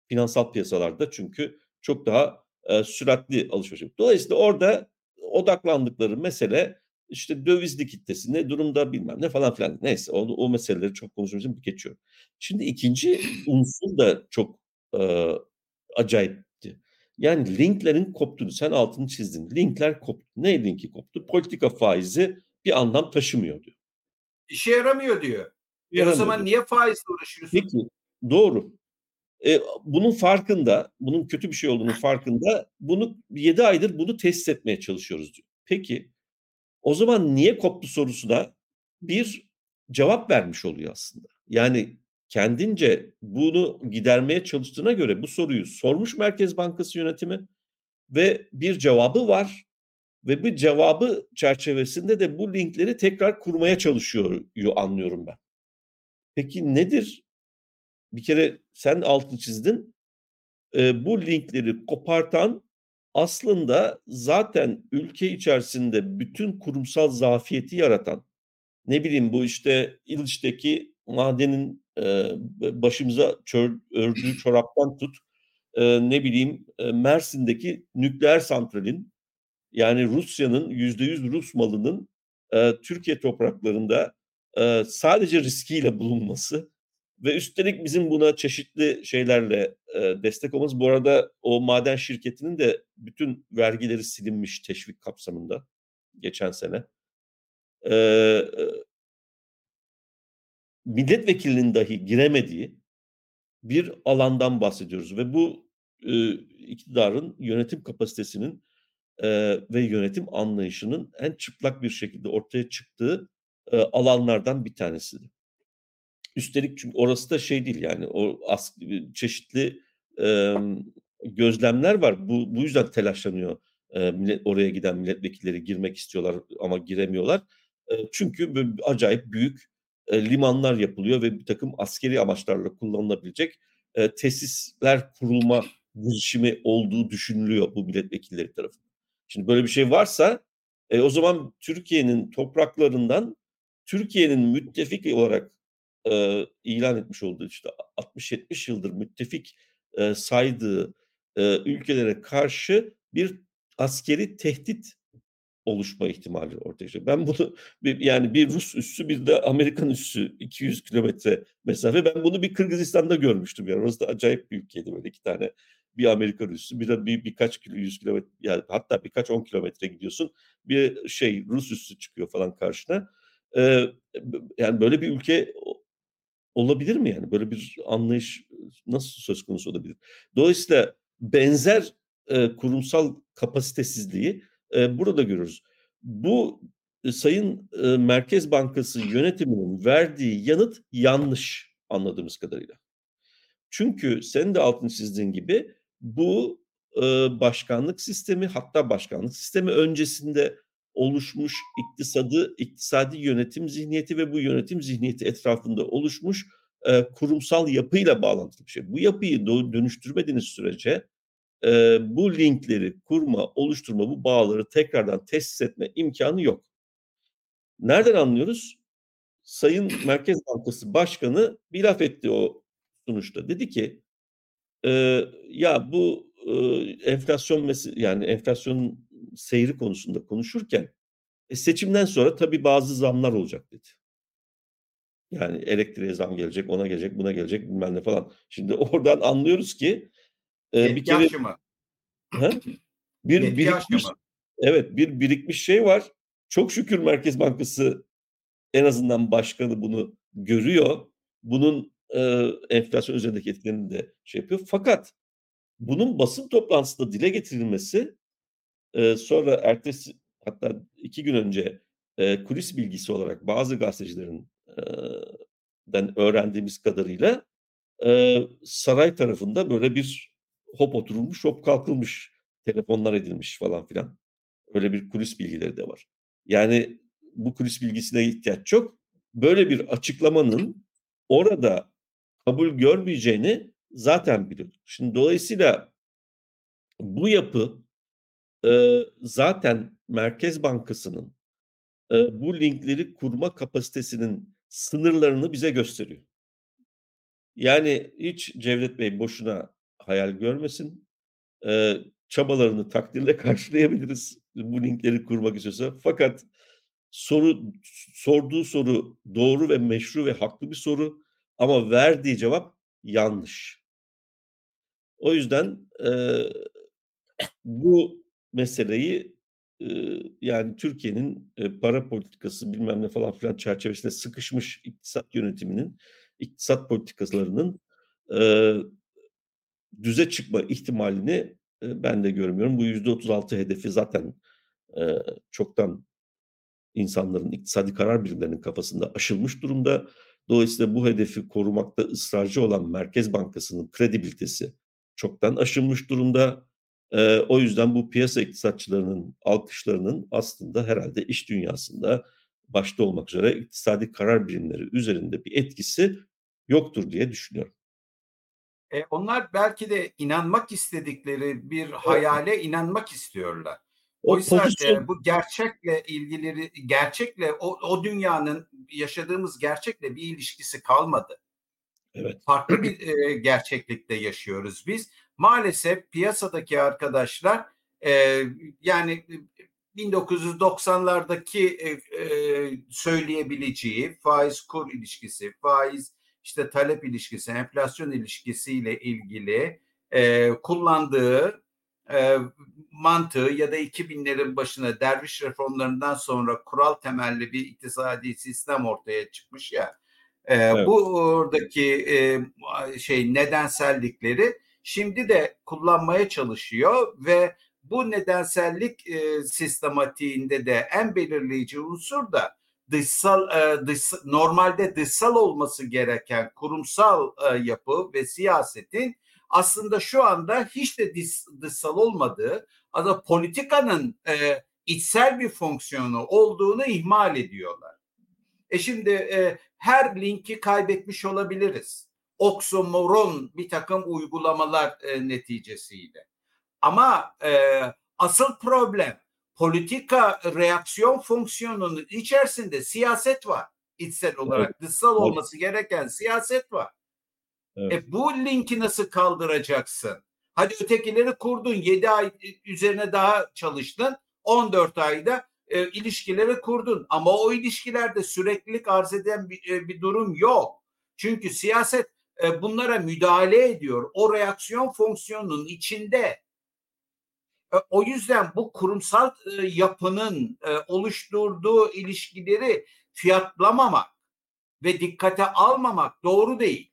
Finansal piyasalarda çünkü çok daha e, süratli alışveriş. Dolayısıyla orada odaklandıkları mesele işte dövizli kitlesi ne durumda bilmem ne falan filan. Neyse o, o meseleleri çok konuşmamız için geçiyorum. Şimdi ikinci unsur da çok e, acayipti. Yani linklerin koptuğunu sen altını çizdin. Linkler koptu. Ne linki koptu? Politika faizi bir anlam taşımıyor diyor.
İşe yaramıyor diyor. E o zaman niye faizle uğraşıyorsun?
Peki doğru. E, bunun farkında, bunun kötü bir şey olduğunu farkında. Bunu 7 aydır bunu test etmeye çalışıyoruz diyor. Peki o zaman niye koptu sorusuna bir cevap vermiş oluyor aslında. Yani kendince bunu gidermeye çalıştığına göre bu soruyu sormuş Merkez Bankası yönetimi ve bir cevabı var ve bu cevabı çerçevesinde de bu linkleri tekrar kurmaya çalışıyor anlıyorum ben. Peki nedir? Bir kere sen altını çizdin. E, bu linkleri kopartan aslında zaten ülke içerisinde bütün kurumsal zafiyeti yaratan ne bileyim bu işte İliç'teki madenin e, başımıza çör, ördüğü çoraptan tut e, ne bileyim e, Mersin'deki nükleer santralin yani Rusya'nın yüzde yüz Rus malının e, Türkiye topraklarında e, sadece riskiyle bulunması ve üstelik bizim buna çeşitli şeylerle e, destek olmamız. Bu arada o maden şirketinin de bütün vergileri silinmiş teşvik kapsamında geçen sene. E, e, milletvekilinin dahi giremediği bir alandan bahsediyoruz ve bu e, iktidarın yönetim kapasitesinin e, ve yönetim anlayışının en çıplak bir şekilde ortaya çıktığı e, alanlardan bir tanesidir. Üstelik çünkü orası da şey değil yani o as, çeşitli e, gözlemler var. Bu, bu yüzden telaşlanıyor e, millet, oraya giden milletvekilleri girmek istiyorlar ama giremiyorlar. E, çünkü acayip büyük e, limanlar yapılıyor ve bir takım askeri amaçlarla kullanılabilecek e, tesisler kurulma girişimi olduğu düşünülüyor bu milletvekilleri tarafından. Şimdi böyle bir şey varsa e, o zaman Türkiye'nin topraklarından Türkiye'nin müttefik olarak e, ilan etmiş olduğu işte 60-70 yıldır müttefik e, saydığı e, ülkelere karşı bir askeri tehdit oluşma ihtimali ortaya çıkıyor. Ben bunu bir, yani bir Rus üssü bir de Amerikan üssü 200 kilometre mesafe. Ben bunu bir Kırgızistan'da görmüştüm. Yani orası da acayip bir ülkeydi böyle iki tane bir Amerikan üssü bir de bir, birkaç kilo yüz kilometre yani hatta birkaç on kilometre gidiyorsun bir şey Rus üssü çıkıyor falan karşına. Ee, yani böyle bir ülke olabilir mi yani? Böyle bir anlayış nasıl söz konusu olabilir? Dolayısıyla benzer e, kurumsal kapasitesizliği e, burada görürüz. Bu e, Sayın e, Merkez Bankası yönetiminin verdiği yanıt yanlış anladığımız kadarıyla. Çünkü sen de altını çizdiğin gibi bu e, başkanlık sistemi hatta başkanlık sistemi öncesinde oluşmuş iktisadı, iktisadi yönetim zihniyeti ve bu yönetim zihniyeti etrafında oluşmuş e, kurumsal yapıyla bağlantılı bir şey. Bu yapıyı dönüştürmediğiniz sürece e, bu linkleri kurma, oluşturma, bu bağları tekrardan tesis etme imkanı yok. Nereden anlıyoruz? Sayın Merkez Bankası Başkanı bir laf etti o sonuçta. Dedi ki e, ya bu e, enflasyon yani enflasyon seyri konusunda konuşurken e, seçimden sonra tabii bazı zamlar olacak dedi. Yani elektriğe zam gelecek, ona gelecek, buna gelecek bilmem ne falan. Şimdi oradan anlıyoruz ki
e, bir kere mı?
He? bir Yetki birikmiş evet bir birikmiş şey var. Çok şükür Merkez Bankası en azından başkanı bunu görüyor. Bunun e, enflasyon üzerindeki etkilerini de şey yapıyor. Fakat bunun basın toplantısında dile getirilmesi e, sonra ertesi hatta iki gün önce e, kulis bilgisi olarak bazı gazetecilerin e, öğrendiğimiz kadarıyla e, saray tarafında böyle bir hop oturulmuş hop kalkılmış telefonlar edilmiş falan filan. Öyle bir kulis bilgileri de var. Yani bu kulis bilgisine ihtiyaç yok. Böyle bir açıklamanın orada kabul görmeyeceğini zaten biliyorduk. Şimdi dolayısıyla bu yapı e, zaten Merkez Bankası'nın e, bu linkleri kurma kapasitesinin sınırlarını bize gösteriyor. Yani hiç Cevdet Bey boşuna hayal görmesin. E, çabalarını takdirle karşılayabiliriz bu linkleri kurmak istiyorsa. Fakat soru sorduğu soru doğru ve meşru ve haklı bir soru ama verdiği cevap yanlış. O yüzden e, bu meseleyi e, yani Türkiye'nin e, para politikası bilmem ne falan filan çerçevesinde sıkışmış iktisat yönetiminin, iktisat politikalarının e, düze çıkma ihtimalini e, ben de görmüyorum. Bu yüzde 36 hedefi zaten e, çoktan insanların iktisadi karar birimlerinin kafasında aşılmış durumda. Dolayısıyla bu hedefi korumakta ısrarcı olan Merkez Bankası'nın kredibilitesi çoktan aşılmış durumda. E, o yüzden bu piyasa iktisatçılarının alkışlarının aslında herhalde iş dünyasında başta olmak üzere iktisadi karar birimleri üzerinde bir etkisi yoktur diye düşünüyorum.
E, onlar belki de inanmak istedikleri bir hayale inanmak istiyorlar. Oysa pozisyon... e, bu gerçekle ilgileri gerçekle o, o dünyanın yaşadığımız gerçekle bir ilişkisi kalmadı.
Evet.
Farklı bir e, gerçeklikte yaşıyoruz biz. Maalesef piyasadaki arkadaşlar e, yani 1990'lardaki e, e, söyleyebileceği faiz kur ilişkisi, faiz işte talep ilişkisi, enflasyon ilişkisiyle ilgili e, kullandığı e, mantığı ya da 2000'lerin başına derviş reformlarından sonra kural temelli bir iktisadi sistem ortaya çıkmış ya. E, evet. Bu oradaki e, şey nedensellikleri şimdi de kullanmaya çalışıyor ve bu nedensellik e, sistematiğinde de en belirleyici unsur da dışsal e, dış, normalde dışsal olması gereken kurumsal e, yapı ve siyasetin aslında şu anda hiç de dış, dışsal olmadığı aslında politikanın e, içsel bir fonksiyonu olduğunu ihmal ediyorlar. E şimdi e, her linki kaybetmiş olabiliriz. Oksimoron bir takım uygulamalar e, neticesiyle. Ama e, asıl problem politika reaksiyon fonksiyonunun içerisinde siyaset var. İçsel olarak evet. dışsal olması gereken siyaset var. Evet. E bu linki nasıl kaldıracaksın? Hadi ötekileri kurdun 7 ay üzerine daha çalıştın 14 ayda e, ilişkileri kurdun ama o ilişkilerde süreklilik arz eden bir, e, bir durum yok. Çünkü siyaset e, bunlara müdahale ediyor. O reaksiyon fonksiyonunun içinde e, o yüzden bu kurumsal e, yapının oluşturduğu ilişkileri fiyatlamamak ve dikkate almamak doğru değil.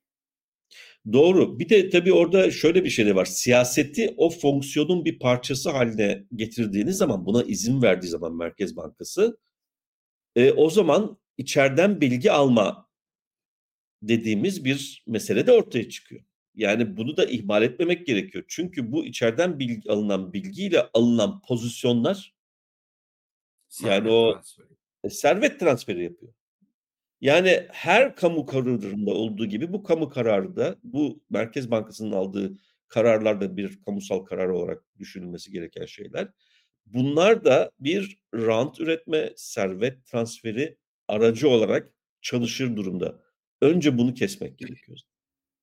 Doğru. Bir de tabii orada şöyle bir şey de var. Siyaseti o fonksiyonun bir parçası haline getirdiğiniz zaman, buna izin verdiği zaman Merkez Bankası, e, o zaman içeriden bilgi alma dediğimiz bir mesele de ortaya çıkıyor. Yani bunu da ihmal etmemek gerekiyor. Çünkü bu içeriden bilgi, alınan bilgiyle alınan pozisyonlar yani
Servet
o
transferi.
e, servet transferi yapıyor. Yani her kamu kararında olduğu gibi bu kamu kararı da bu Merkez Bankası'nın aldığı kararlar da bir kamusal karar olarak düşünülmesi gereken şeyler. Bunlar da bir rant üretme, servet transferi aracı olarak çalışır durumda. Önce bunu kesmek gerekiyor.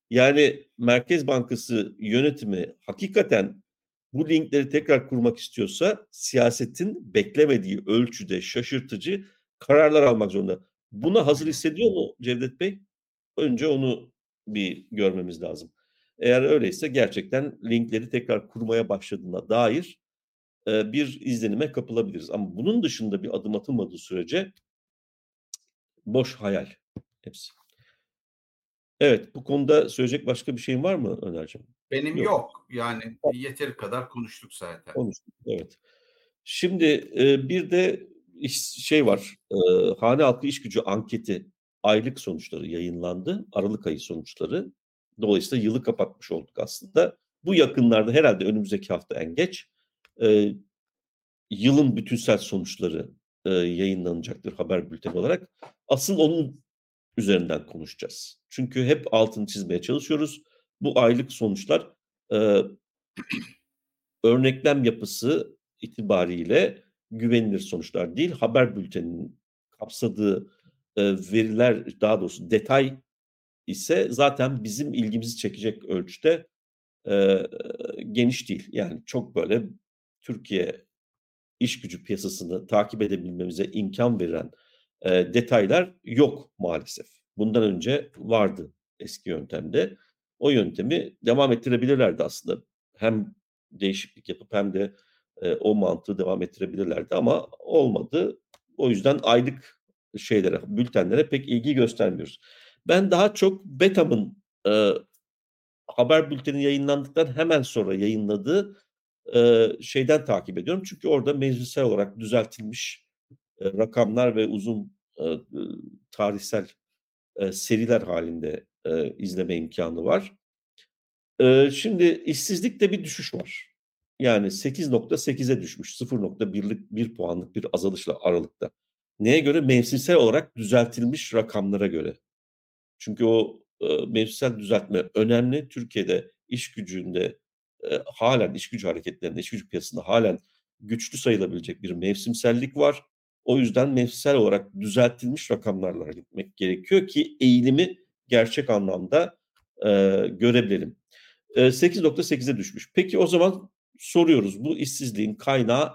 Yani Merkez Bankası yönetimi hakikaten bu linkleri tekrar kurmak istiyorsa siyasetin beklemediği ölçüde şaşırtıcı kararlar almak zorunda. Buna hazır hissediyor mu Cevdet Bey? Önce onu bir görmemiz lazım. Eğer öyleyse gerçekten linkleri tekrar kurmaya başladığına dair e, bir izlenime kapılabiliriz. Ama bunun dışında bir adım atılmadığı sürece boş hayal hepsi. Evet, bu konuda söyleyecek başka bir şeyin var mı Önerciğim?
Benim
Yok.
yok. Yani yeteri kadar konuştuk zaten.
Konuştuk, evet. Şimdi e, bir de iş, şey var, e, hane halkı iş gücü anketi aylık sonuçları yayınlandı. Aralık ayı sonuçları. Dolayısıyla yılı kapatmış olduk aslında. Bu yakınlarda herhalde önümüzdeki hafta en geç e, yılın bütünsel sonuçları e, yayınlanacaktır haber bülteni olarak. Asıl onun üzerinden konuşacağız. Çünkü hep altını çizmeye çalışıyoruz. Bu aylık sonuçlar e, örneklem yapısı itibariyle güvenilir sonuçlar değil. Haber bülteninin kapsadığı e, veriler daha doğrusu detay ise zaten bizim ilgimizi çekecek ölçüde e, geniş değil. Yani çok böyle Türkiye iş gücü piyasasını takip edebilmemize imkan veren e, detaylar yok maalesef. Bundan önce vardı eski yöntemde. O yöntemi devam ettirebilirlerdi aslında. Hem değişiklik yapıp hem de e, o mantığı devam ettirebilirlerdi ama olmadı. O yüzden aylık şeylere, bültenlere pek ilgi göstermiyoruz. Ben daha çok Betam'ın e, haber bülteni yayınlandıktan hemen sonra yayınladığı e, şeyden takip ediyorum. Çünkü orada meclisel olarak düzeltilmiş e, rakamlar ve uzun e, tarihsel e, seriler halinde izleme imkanı var. E, şimdi işsizlikte bir düşüş var. Yani 8.8'e düşmüş. 0.1'lik 1 puanlık bir azalışla Aralık'ta. Neye göre? Mevsimsel olarak düzeltilmiş rakamlara göre. Çünkü o mevsimsel düzeltme önemli. Türkiye'de iş gücünde halen iş gücü hareketlerinde, iş gücü piyasasında halen güçlü sayılabilecek bir mevsimsellik var. O yüzden mevsimsel olarak düzeltilmiş rakamlarla gitmek gerekiyor ki eğilimi gerçek anlamda e, görebilelim. E, 8.8'e düşmüş. Peki o zaman soruyoruz bu işsizliğin kaynağı,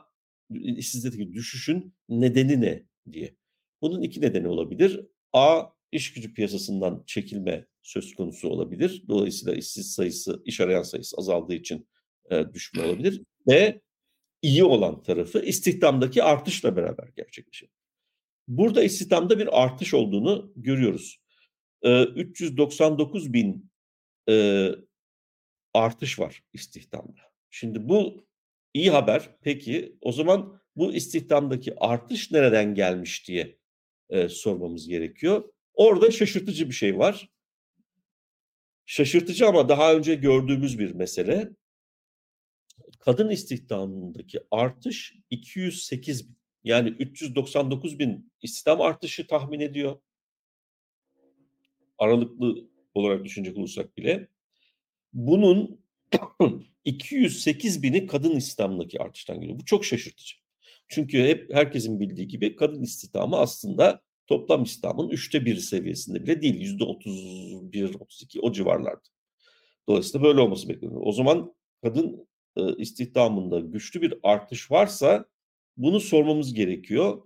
işsizlikteki düşüşün nedeni ne diye. Bunun iki nedeni olabilir. A, iş gücü piyasasından çekilme söz konusu olabilir. Dolayısıyla işsiz sayısı, iş arayan sayısı azaldığı için e, düşme olabilir. B, iyi olan tarafı istihdamdaki artışla beraber gerçekleşir. Burada istihdamda bir artış olduğunu görüyoruz. E, 399 bin e, artış var istihdamda. Şimdi bu iyi haber. Peki o zaman bu istihdamdaki artış nereden gelmiş diye e, sormamız gerekiyor. Orada şaşırtıcı bir şey var. Şaşırtıcı ama daha önce gördüğümüz bir mesele. Kadın istihdamındaki artış 208 bin. Yani 399 bin istihdam artışı tahmin ediyor. Aralıklı olarak düşünecek olursak bile. Bunun 208 bini kadın istihdamındaki artıştan geliyor. Bu çok şaşırtıcı. Çünkü hep herkesin bildiği gibi kadın istihdamı aslında toplam istihdamın üçte bir seviyesinde bile değil. Yüzde 31, 32 o civarlarda. Dolayısıyla böyle olması bekleniyor. O zaman kadın e, istihdamında güçlü bir artış varsa bunu sormamız gerekiyor.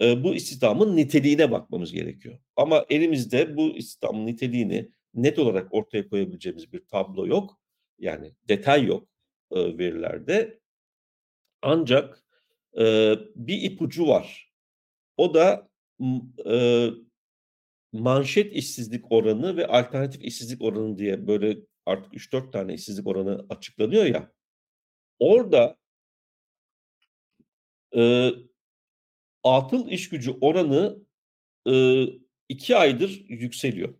E, bu istihdamın niteliğine bakmamız gerekiyor. Ama elimizde bu istihdamın niteliğini net olarak ortaya koyabileceğimiz bir tablo yok. Yani detay yok e, verilerde. Ancak e, bir ipucu var. O da e, manşet işsizlik oranı ve alternatif işsizlik oranı diye böyle artık 3-4 tane işsizlik oranı açıklanıyor ya. Orada e, atıl iş gücü oranı e, iki aydır yükseliyor.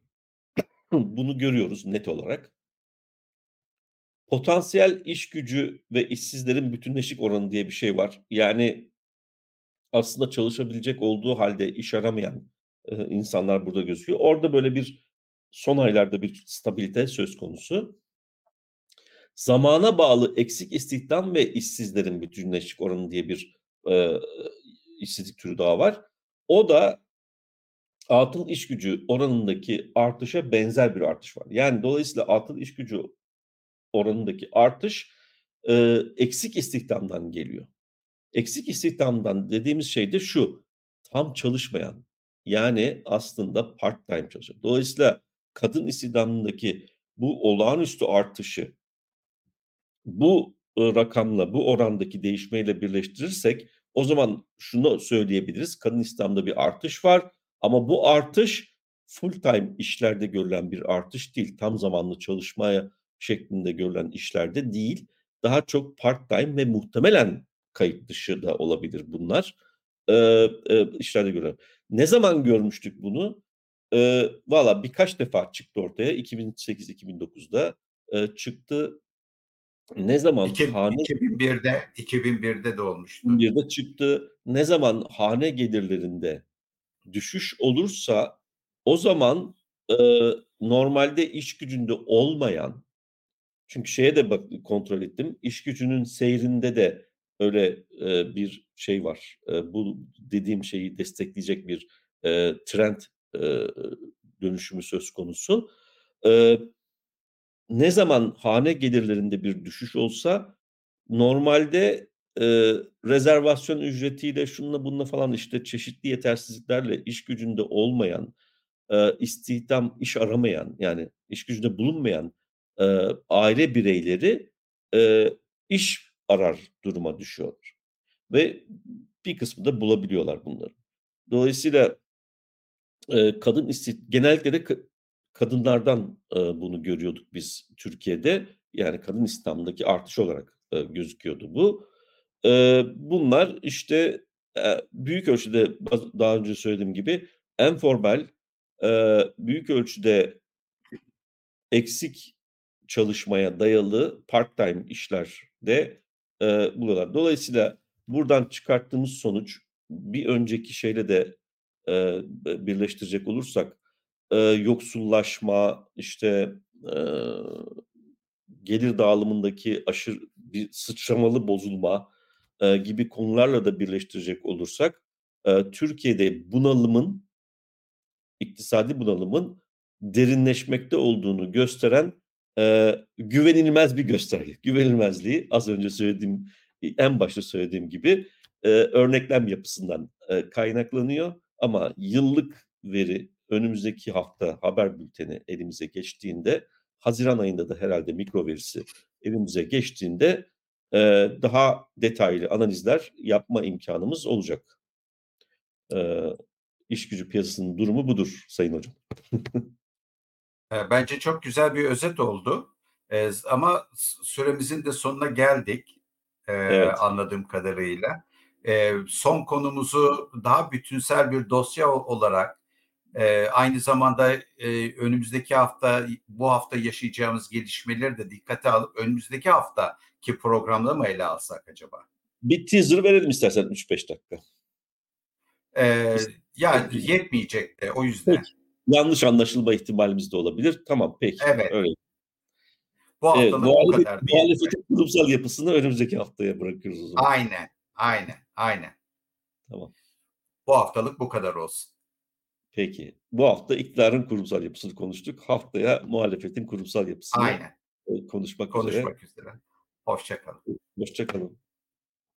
Bunu görüyoruz net olarak. potansiyel iş gücü ve işsizlerin bütünleşik oranı diye bir şey var. Yani aslında çalışabilecek olduğu halde iş aramayan e, insanlar burada gözüküyor. Orada böyle bir son aylarda bir stabilite söz konusu. Zamana bağlı eksik istihdam ve işsizlerin bütünleşik oranı diye bir e, işsizlik türü daha var. O da atıl iş gücü oranındaki artışa benzer bir artış var. Yani dolayısıyla atıl iş gücü oranındaki artış e, eksik istihdamdan geliyor. Eksik istihdamdan dediğimiz şey de şu, tam çalışmayan, yani aslında part time çalışan. Dolayısıyla kadın istihdamındaki bu olağanüstü artışı bu rakamla, bu orandaki değişmeyle birleştirirsek o zaman şunu söyleyebiliriz. Kadın istihdamda bir artış var ama bu artış full time işlerde görülen bir artış değil. Tam zamanlı çalışmaya şeklinde görülen işlerde değil. Daha çok part time ve muhtemelen kayıt dışı da olabilir bunlar. Ee, e, işlerde görülen. Ne zaman görmüştük bunu? Ee, Valla birkaç defa çıktı ortaya. 2008-2009'da e, çıktı. Ne zaman
İki,
hane
2001'de 2001'de de olmuştu.
2001'de çıktı. Ne zaman hane gelirlerinde düşüş olursa o zaman e, normalde iş gücünde olmayan çünkü şeye de bak kontrol ettim. İş gücünün seyrinde de öyle e, bir şey var. E, bu dediğim şeyi destekleyecek bir e, trend e, dönüşümü söz konusu. E, ne zaman hane gelirlerinde bir düşüş olsa normalde e, rezervasyon ücretiyle şununla bununla falan işte çeşitli yetersizliklerle iş gücünde olmayan, e, istihdam, iş aramayan yani iş gücünde bulunmayan e, aile bireyleri e, iş arar duruma düşüyorlar. Ve bir kısmı da bulabiliyorlar bunları. Dolayısıyla e, kadın istih genellikle de kadınlardan e, bunu görüyorduk biz Türkiye'de. Yani kadın İslam'daki artış olarak e, gözüküyordu bu. E, bunlar işte e, büyük ölçüde daha önce söylediğim gibi enformal, e, büyük ölçüde eksik çalışmaya dayalı part-time işlerde e, buluyorlar. Dolayısıyla buradan çıkarttığımız sonuç bir önceki şeyle de e, birleştirecek olursak e, yoksullaşma, işte e, gelir dağılımındaki aşırı bir sıçramalı bozulma e, gibi konularla da birleştirecek olursak e, Türkiye'de bunalımın iktisadi bunalımın derinleşmekte olduğunu gösteren e, güvenilmez bir gösterge. Güvenilmezliği az önce söylediğim en başta söylediğim gibi e, örneklem yapısından e, kaynaklanıyor ama yıllık veri önümüzdeki hafta haber bülteni elimize geçtiğinde Haziran ayında da herhalde mikro verisi elimize geçtiğinde e, daha detaylı analizler yapma imkanımız olacak. E, iş gücü piyasasının durumu budur Sayın Hocam.
Bence çok güzel bir özet oldu. E, ama süremizin de sonuna geldik e, evet. anladığım kadarıyla. E, son konumuzu daha bütünsel bir dosya olarak e, aynı zamanda e, önümüzdeki hafta bu hafta yaşayacağımız gelişmeleri de dikkate alıp önümüzdeki haftaki programda mı ele alsak acaba?
Bir teaser verelim istersen 3-5 dakika.
Ee, yani yetmeyecek de o yüzden.
Peki. Yanlış anlaşılma ihtimalimiz de olabilir. Tamam peki.
Evet.
Öyle.
Bu haftalık evet,
bu kadar. Muhalefetin kurumsal yapısını önümüzdeki haftaya bırakıyoruz o zaman.
Aynen. Aynen. Aynen.
Tamam.
Bu haftalık bu kadar olsun.
Peki. Bu hafta iktidarın kurumsal yapısını konuştuk. Haftaya muhalefetin kurumsal yapısını
Aynen.
konuşmak,
konuşmak üzere. üzere. Hoşçakalın.
Hoşçakalın.